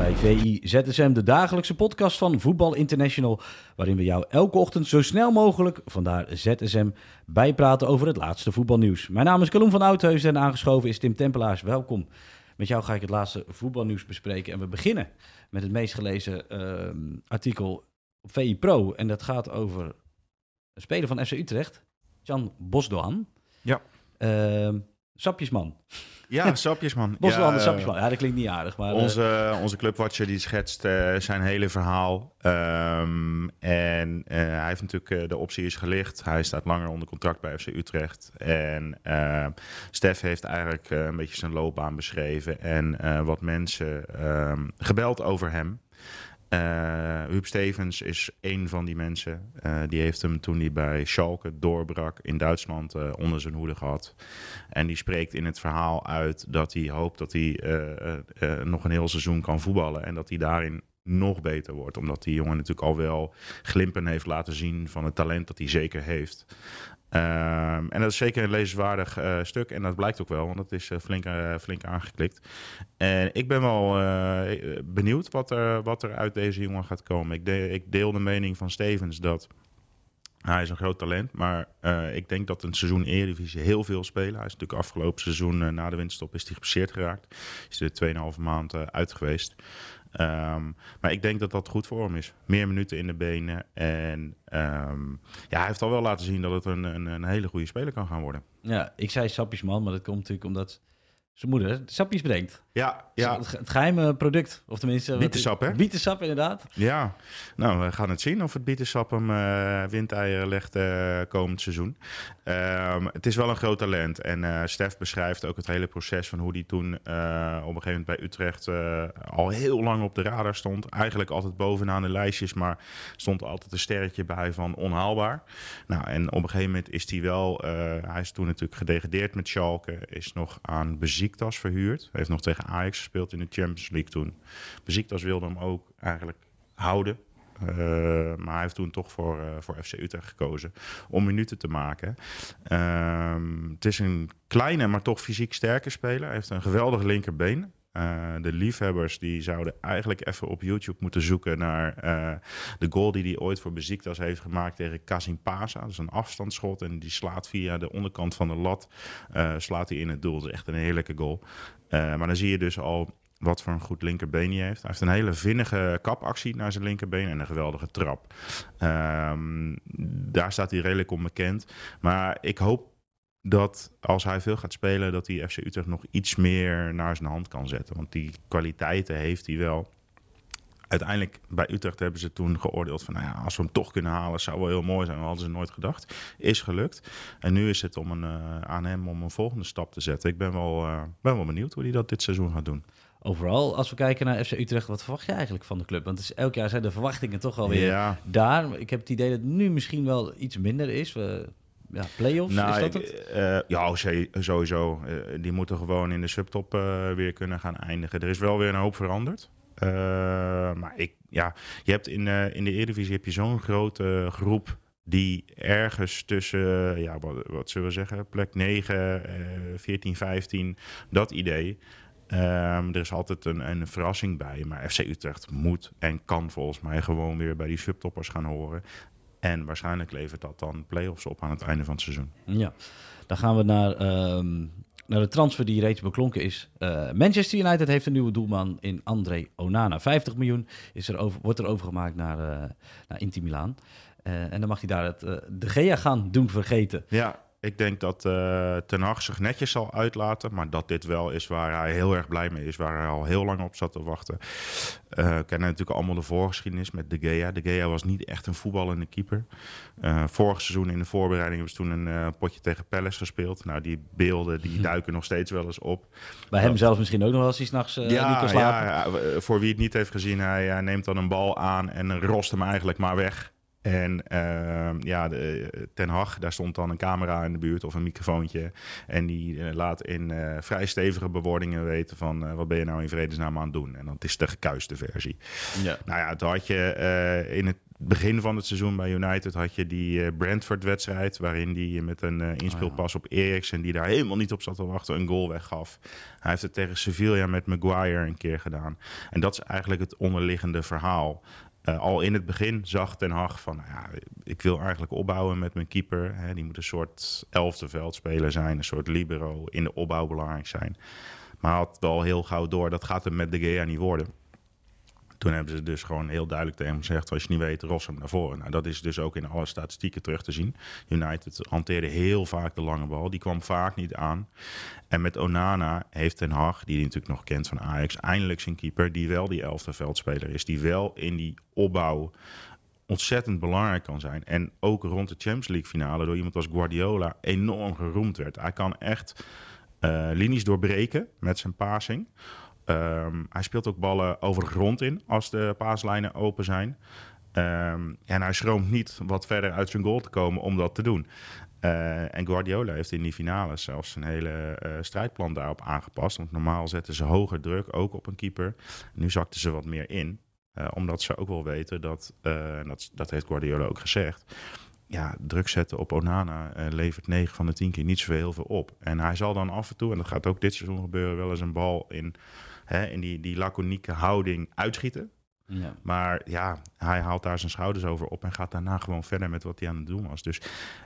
Bij VI ZSM, de dagelijkse podcast van Voetbal International, waarin we jou elke ochtend zo snel mogelijk, vandaar ZSM, bijpraten over het laatste voetbalnieuws. Mijn naam is Kalum van Oudheusden en aangeschoven is Tim Tempelaars. Welkom. Met jou ga ik het laatste voetbalnieuws bespreken en we beginnen met het meest gelezen ehm, artikel op VI Pro. En dat gaat over een speler van FC Utrecht, Jan Bosdoan. Ja. Ehm, sapjesman. Ja, sapjesman. Ja, de sapjesman. Ja, dat klinkt niet aardig, maar... eh, Onze, onze clubwatcher die schetst eh, zijn hele verhaal. Ehm, en eh, hij heeft natuurlijk eh, de optie is gelicht. Hij staat langer onder contract bij FC Utrecht. En uh, Stef heeft eigenlijk eh, een beetje zijn loopbaan beschreven. En eh, wat mensen ehm, gebeld over hem. Uh, Huub Stevens is een van die mensen. Uh, die heeft hem toen hij bij Schalke doorbrak in Duitsland uh, onder zijn hoede gehad. En die spreekt in het verhaal uit dat hij hoopt dat hij nog een heel seizoen kan voetballen. En dat hij daarin nog beter wordt. Omdat die jongen natuurlijk al wel glimpen heeft laten zien van het talent dat hij zeker heeft. Um, en dat is zeker een lezenswaardig uh, stuk. En dat blijkt ook wel, want dat is uh, flink, uh, flink aangeklikt. En ik ben wel benieuwd wat er, wat er uit deze jongen gaat komen. Ik, ik deel de mening van Stevens dat hij is een groot talent. Maar ik denk dat een seizoen Eredivisie heel veel spelen. Hij is natuurlijk afgelopen seizoen na de winterstop is hij gepasseerd geraakt. Is er 2,5 maand uit geweest. Um, maar ik denk dat dat goed voor hem is. Meer minuten in de benen. En um, ja, hij heeft al wel laten zien dat het een, een, een, hele goede speler kan gaan worden. Ja, ik zei sapjesman, maar dat komt natuurlijk omdat zijn moeder sapjes brengt. Ja, ja. Het, het geheime product, of tenminste... Bietensap, hè? Bietensap, inderdaad. Ja, nou, we gaan het zien of het bietensap hem uh, windeieren legt uh, komend seizoen. Um, het is wel een groot talent. En uh, Stef beschrijft ook het hele proces van hoe hij toen op een gegeven moment bij Utrecht al heel lang op de radar stond. Eigenlijk altijd bovenaan de lijstjes, maar stond altijd een sterretje bij van onhaalbaar. Nou, en op een gegeven moment is hij wel... hij is toen natuurlijk gedegradeerd met Schalke, is nog aan Verhuurd. Hij heeft nog tegen Ajax gespeeld in de Champions League toen. Beziektas wilde hem ook eigenlijk houden. Uh, maar hij heeft toen toch voor, uh, voor FC Utrecht gekozen om minuten te maken. Uh, het is een kleine, maar toch fysiek sterke speler. Hij heeft een geweldig linkerbeen. Uh, de liefhebbers die zouden eigenlijk even op YouTube moeten zoeken naar uh, de goal die hij ooit voor Besiktas heeft gemaakt tegen Kasim Pasa. Dat is een afstandsschot en die slaat via de onderkant van de lat uh, slaat hij in het doel. Dat is echt een heerlijke goal. maar dan zie je dus al wat voor een goed linkerbeen hij heeft. Hij heeft een hele vinnige kapactie naar zijn linkerbeen en een geweldige trap. Um, daar staat hij redelijk onbekend. Maar ik hoop dat als hij veel gaat spelen, dat hij FC Utrecht nog iets meer naar zijn hand kan zetten. Want die kwaliteiten heeft hij wel. Uiteindelijk bij Utrecht hebben ze toen geoordeeld van, nou ja, als we hem toch kunnen halen, zou wel heel mooi zijn. Dat hadden ze nooit gedacht. Is gelukt. En nu is het om een, uh, aan hem om een volgende stap te zetten. Ik ben wel, uh, ben wel benieuwd hoe hij dat dit seizoen gaat doen. Overal, als we kijken naar FC Utrecht, wat verwacht je eigenlijk van de club? Want het is, elk jaar zijn de verwachtingen toch alweer ja. daar. Ik heb het idee dat het nu misschien wel iets minder is. We, ja, play-offs, nou, is dat het? Uh, ja, sowieso. Uh, die moeten gewoon in de subtop uh, weer kunnen gaan eindigen. Er is wel weer een hoop veranderd. maar ik, ja, je hebt in, in de Eredivisie heb je zo'n grote groep die ergens tussen, ja, wat, wat zullen we zeggen, plek 9, 14, 15, dat idee. Um, er is altijd een, een verrassing bij. Maar FC Utrecht moet en kan volgens mij gewoon weer bij die subtoppers gaan horen. En waarschijnlijk levert dat dan play-offs op aan het einde van het seizoen. Ja, dan gaan we naar, um, naar de transfer die reeds beklonken is. Uh, Manchester United heeft een nieuwe doelman in André Onana. 50 miljoen is er over, wordt er overgemaakt naar, uh, naar Inter Milaan. Uh, en dan mag hij daar het, de Gea gaan doen vergeten. Ja. Ik denk dat uh, Ten Hag zich netjes zal uitlaten. Maar dat dit wel is waar hij heel erg blij mee is. Waar hij al heel lang op zat te wachten. Uh, we kennen natuurlijk allemaal de voorgeschiedenis met De Gea. De Gea was niet echt een voetballende keeper. Uh, vorig seizoen in de voorbereiding hebben ze toen een potje tegen Palace gespeeld. Nou, die beelden die hm. duiken nog steeds wel eens op. Bij hem zelf misschien ook nog wel als hij s'nachts uh, ja, niet kan slapen. Ja, voor wie het niet heeft gezien, hij, hij neemt dan een bal aan en rost hem eigenlijk maar weg. En uh, ja, de, Ten Hag, daar stond dan een camera in de buurt of een microfoontje. En die uh, laat in uh, vrij stevige bewoordingen weten van wat ben je nou in vredesnaam aan het doen. En dat is de gekuiste versie. Ja. Nou ja, toen had je in het begin van het seizoen bij United had je die Brentford-wedstrijd. Waarin die met een inspeelpas op Eriksen, die daar helemaal niet op zat te wachten, een goal weggaf. Hij heeft het tegen Sevilla met Maguire een keer gedaan. En dat is eigenlijk het onderliggende verhaal. Uh, al in het begin zag Ten Hag van, nou ja, ik wil eigenlijk opbouwen met mijn keeper. Hè, die moet een soort elfde veldspeler zijn, een soort libero, in de opbouw belangrijk zijn. Maar had wel heel gauw door, dat gaat hem met De Gea niet worden. Toen hebben ze dus gewoon heel duidelijk tegen hem gezegd: als je niet weet, ros hem naar voren. Nou, dat is dus ook in alle statistieken terug te zien. United hanteerde heel vaak de lange bal. Die kwam vaak niet aan. En met Onana heeft Ten Hag, die hij natuurlijk nog kent van Ajax, eindelijk zijn keeper, die wel die elfde veldspeler is. Die wel in die opbouw ontzettend belangrijk kan zijn. En ook rond de Champions League finale door iemand als Guardiola enorm geroemd werd. Hij kan echt uh, linies doorbreken met zijn passing. Um, hij speelt ook ballen over de grond in als de paaslijnen open zijn. Um, en hij schroomt niet wat verder uit zijn goal te komen om dat te doen. Uh, en Guardiola heeft in die finale zelfs een hele uh, strijdplan daarop aangepast. Want normaal zetten ze hoger druk, ook op een keeper. Nu zakten ze wat meer in. Uh, omdat ze ook wel weten dat, dat, dat heeft Guardiola ook gezegd. Ja, druk zetten op Onana levert 9 van de 10 keer niet zoveel heel veel op. En hij zal dan af en toe, en dat gaat ook dit seizoen gebeuren, wel eens een bal in hè, in die, die laconieke houding uitschieten. Ja. Maar ja, hij haalt daar zijn schouders over op en gaat daarna gewoon verder met wat hij aan het doen was. Dus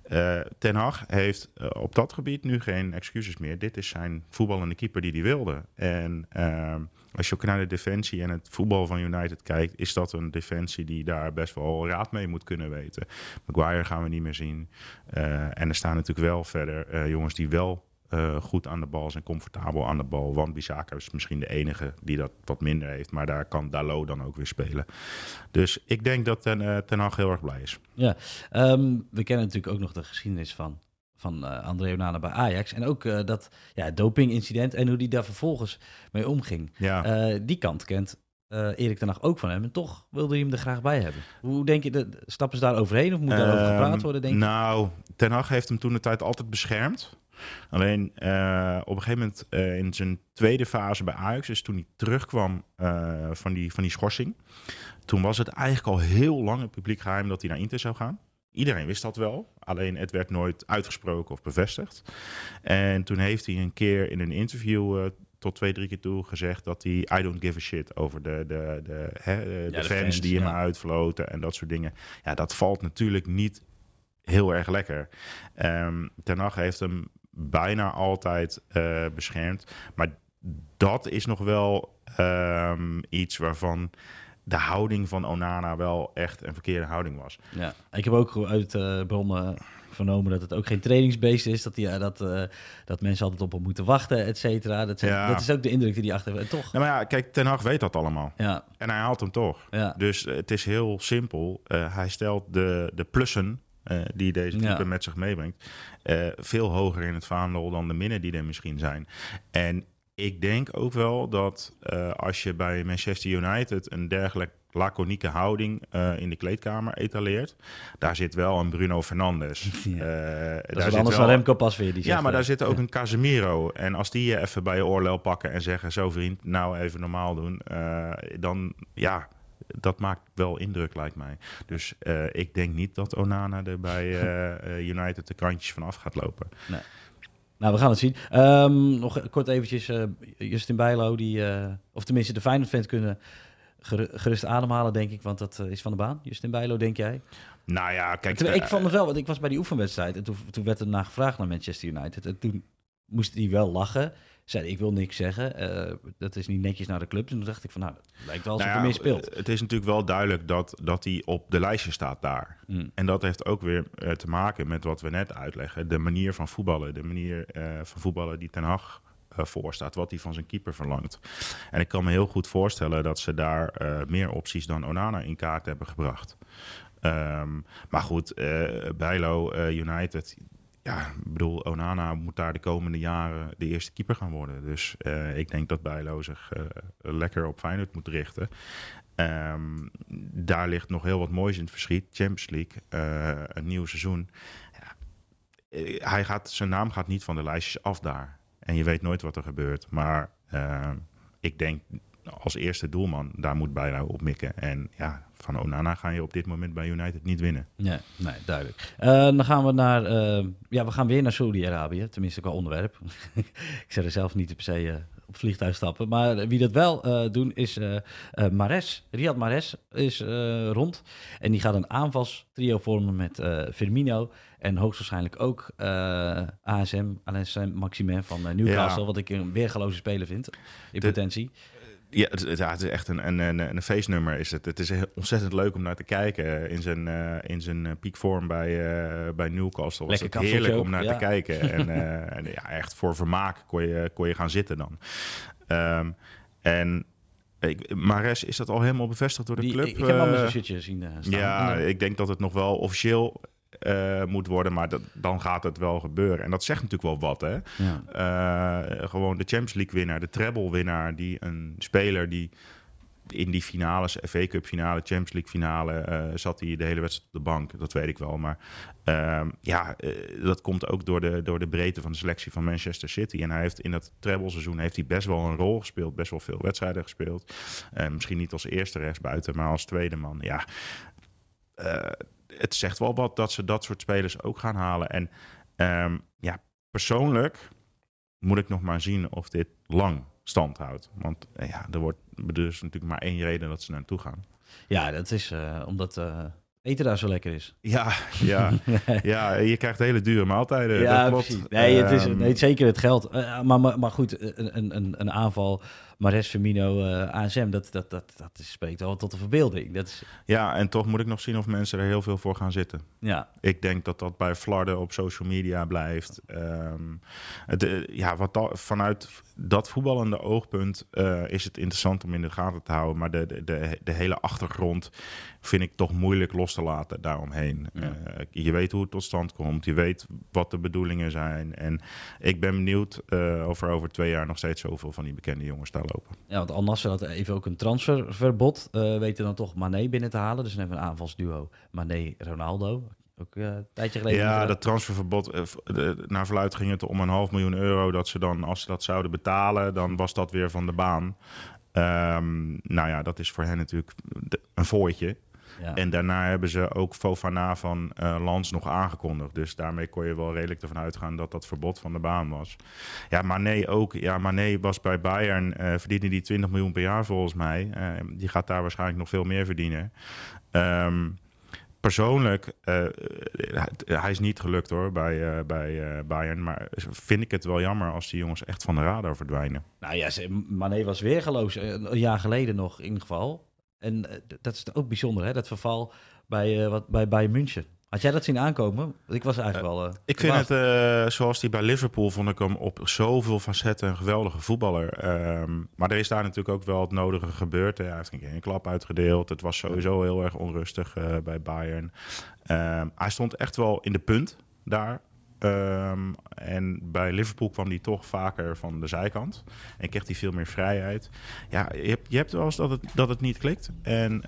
uh, Ten Hag heeft uh, op dat gebied nu geen excuses meer. Dit is zijn voetballende keeper die hij wilde. En uh, als je ook naar de defensie en het voetbal van United kijkt, is dat een defensie die daar best wel raad mee moet kunnen weten. Maguire gaan we niet meer zien. en er staan natuurlijk wel verder jongens die wel uh, goed aan de bal zijn, comfortabel aan de bal. Want Bisaka is misschien de enige die dat wat minder heeft. Maar daar kan Dalo dan ook weer spelen. Dus ik denk dat Ten, Ten Hag heel erg blij is. Ja, um, we kennen natuurlijk ook nog de geschiedenis van, van uh, André Onana bij Ajax. En ook dat ja, dopingincident en hoe die daar vervolgens mee omging. Ja. die kant kent Erik ten Hag ook van hem. En toch wilde hij hem er graag bij hebben. Hoe denk je, de, stappen ze daar overheen of moet daarover gepraat ehm, worden, denk Nou, Ten Hag heeft hem toen de tijd altijd beschermd. Alleen uh, op een gegeven moment uh, in zijn tweede fase bij Ajax, dus toen hij terugkwam uh, van, die, van die schorsing, toen was het eigenlijk al heel lang het publiek geheim dat hij naar Inter zou gaan. Iedereen wist dat wel, alleen het werd nooit uitgesproken of bevestigd. En toen heeft hij een keer in een interview tot twee, drie keer toe gezegd dat hij I don't give a shit over de, de, de, hè, de, ja, de fans, fans, die hem ja. uitvloten en dat soort dingen. Ja, dat valt natuurlijk niet heel erg lekker. Um, Ten Hag heeft hem bijna altijd uh, beschermd. Maar dat is nog wel um, iets waarvan de houding van Onana wel echt een verkeerde houding was. Ja, ik heb ook uit uh, bronnen vernomen dat het ook geen trainingsbeest is. Dat, die, uh, dat, uh, dat mensen altijd op hem moeten wachten, et cetera. Dat, ja. dat is ook de indruk die hij achter heeft. Toch? Ja, maar ja, kijk, Ten Hag weet dat allemaal. Ja. En hij haalt hem toch. Ja. Dus het is heel simpel. hij stelt de, de plussen uh, die deze type ja. met zich meebrengt. Uh, veel hoger in het vaandel dan de minnen die er misschien zijn. En ik denk ook wel dat uh, als je bij Manchester United een dergelijk laconieke houding in de kleedkamer etaleert, daar zit wel een Bruno Fernandes. Ja. dat is anders dan Remco pas weer. Die ja, maar daar zit ook een Casemiro. En als die je even bij je oorlel pakken en zeggen, zo vriend, nou even normaal doen, dan ja, dat maakt wel indruk, lijkt mij. Dus ik denk niet dat Onana er bij United de kantjes vanaf gaat lopen. Nee. Nou, we gaan het zien. Um, nog kort eventjes, uh, Justin Bijlo, die, of tenminste de Feyenoord-fans kunnen gerust ademhalen, denk ik, want dat is van de baan. Justin Bijlo, denk jij? Nou ja, kijk... Ik vond het wel, want ik was bij die oefenwedstrijd en toen, toen werd er naar gevraagd naar Manchester United. En toen moest hij wel lachen. zei ik wil niks zeggen. Eh, dat is niet netjes naar de club. En toen dacht ik van, nou, het lijkt wel alsof Nou er ja, meer speelt. Het is natuurlijk wel duidelijk dat, dat hij op de lijstje staat daar. Mm. En dat heeft ook weer eh, te maken met wat we net uitleggen. De manier van voetballen. De manier eh, van voetballen die Ten Hag eh, voorstaat. Wat hij van zijn keeper verlangt. En ik kan me heel goed voorstellen dat ze daar meer opties dan Onana in kaart hebben gebracht. Ehm, maar goed, eh Bijlo United... Ja, ik bedoel, Onana moet daar de komende jaren de eerste keeper gaan worden. Dus eh, ik denk dat Bijlo zich eh, lekker op Feyenoord moet richten. Ehm, daar ligt nog heel wat moois in het verschiet. Champions League, eh, een nieuw seizoen. Ja, hij gaat, zijn naam gaat niet van de lijstjes af daar. En je weet nooit wat er gebeurt. Maar eh, ik denk als eerste doelman, daar moet Bijlo op mikken. En ja, van Onana ga je op dit moment bij United niet winnen. Nee, nee duidelijk. Eh, dan gaan we naar, eh, ja, we gaan weer naar Saudi-Arabië, tenminste qua onderwerp. ik zeg er zelf niet per se eh, op vliegtuig stappen, maar wie dat wel doen is Mares. Riyad Mares is rond en die gaat een aanvalstrio vormen met Firmino en hoogstwaarschijnlijk ook ASM, Alain Maximin van Newcastle, Ja. wat ik een weergeloze speler vind in De- potentie. Ja, het, het- het is echt een, een, een, een feestnummer. Is het. het is ontzettend leuk om naar te kijken. In zijn, eh, in zijn eh, piekvorm bij, eh, bij Newcastle was Lekker het heerlijk om naar ja. te kijken. En, eh, en ja, echt voor vermaak kon je, kon je gaan zitten dan. Ehm, en ik, Mares, is dat al helemaal bevestigd door de Die, club? ik, ik heb al met Eh, zijn shirtje zien eh, staan. ja, eh, ik denk dat het nog wel officieel eh, moet worden, maar dat, dan gaat het wel gebeuren. En dat zegt natuurlijk wel wat, hè? ja. Eh, gewoon de Champions League winnaar, de treble winnaar, die een speler die in die finales, FA Cup finale, Champions League finale, eh, zat hij de hele wedstrijd op de bank. Dat weet ik wel. Maar ehm, ja, dat komt ook door de, door de breedte van de selectie van Manchester City. En hij heeft in dat treble seizoen heeft hij best wel een rol gespeeld, best wel veel wedstrijden gespeeld. Misschien niet als eerste rechtsbuiten, maar als tweede man. Ja, het zegt wel wat dat ze dat soort spelers ook gaan halen. En ehm, ja, persoonlijk moet ik nog maar zien of dit lang stand houdt. Want eh, ja, er wordt is natuurlijk maar één reden dat ze naartoe gaan. Ja, dat is eh, omdat eh, eten daar zo lekker is. Ja, ja, ja, je krijgt hele dure maaltijden. ja, dat klopt. precies. Nee, het is Ehm, nee, zeker het geld. Eh, maar, maar, maar goed, een, een- een, een aanval, Mares, Firmino, eh ASM, dat, dat, dat, dat is- spreekt wel tot de verbeelding. Dat is, ja, en toch moet ik nog zien of mensen er heel veel voor gaan zitten. ja, Ik denk dat dat bij Flarden op social media blijft. Ehm, het, eh, ja, wat da- vanuit dat voetballende oogpunt eh, is het interessant om in de gaten te houden. Maar de, de, de, de hele achtergrond vind ik toch moeilijk los te laten daaromheen. Ja. Eh, je weet hoe het tot stand komt. Je weet wat de bedoelingen zijn. En ik ben benieuwd eh, of er over twee jaar nog steeds zoveel van die bekende jongens daar lopen. ja, want Al had even ook een transferverbod. weten dan toch Mané binnen te halen. Dus dan hebben we een aanvalsduo Mané-Ronaldo. Ook eh, een tijdje geleden. Ja, dat transferverbod, eh, de- naar verluid ging het om een half miljoen euro. Dat ze dan, als ze dat zouden betalen, dan was dat weer van de baan. Ehm, nou ja, dat is voor hen natuurlijk de- een voortje. ja. En daarna hebben ze ook Fofana van eh Lans nog aangekondigd. Dus daarmee kon je wel redelijk ervan uitgaan dat dat verbod van de baan was. Ja, Mané ook. Ja, Mané was bij Bayern, eh verdiende die 20 miljoen per jaar volgens mij. Die gaat daar waarschijnlijk nog veel meer verdienen. Ehm, persoonlijk, eh, hij is niet gelukt hoor bij, eh, bij eh, Bayern. Maar vind ik het wel jammer als die jongens echt van de radar verdwijnen. Nou ja, Mané was weergeloos. eh, Een jaar geleden nog in ieder geval. En eh, dat is ook bijzonder, hè? Dat verval bij, eh wat, bij Bayern München. Had jij dat zien aankomen? Ik was eigenlijk wel... eh, Ik vind het, eh, zoals hij bij Liverpool, vond ik hem op zoveel facetten een geweldige voetballer. Ehm, maar er is daar natuurlijk ook wel het nodige gebeurd. Hij heeft een keer een klap uitgedeeld. Het was sowieso heel erg onrustig eh, bij Bayern. Ehm, hij stond echt wel in de punt daar. Ehm, en bij Liverpool kwam hij toch vaker van de zijkant. En kreeg hij veel meer vrijheid. Ja, je hebt, je hebt wel eens dat het, dat het niet klikt. En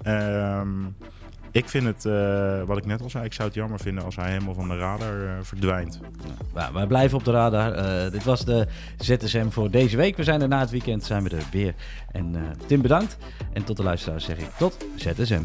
ik vind het, eh, wat ik net al zei, ik zou het jammer vinden als hij helemaal van de radar eh, verdwijnt. Nou, wij blijven op de radar. Eh, dit was de ZSM voor deze week. We zijn er na het weekend zijn we er weer. En Tim bedankt. En tot de luisteraars zeg ik tot ZSM.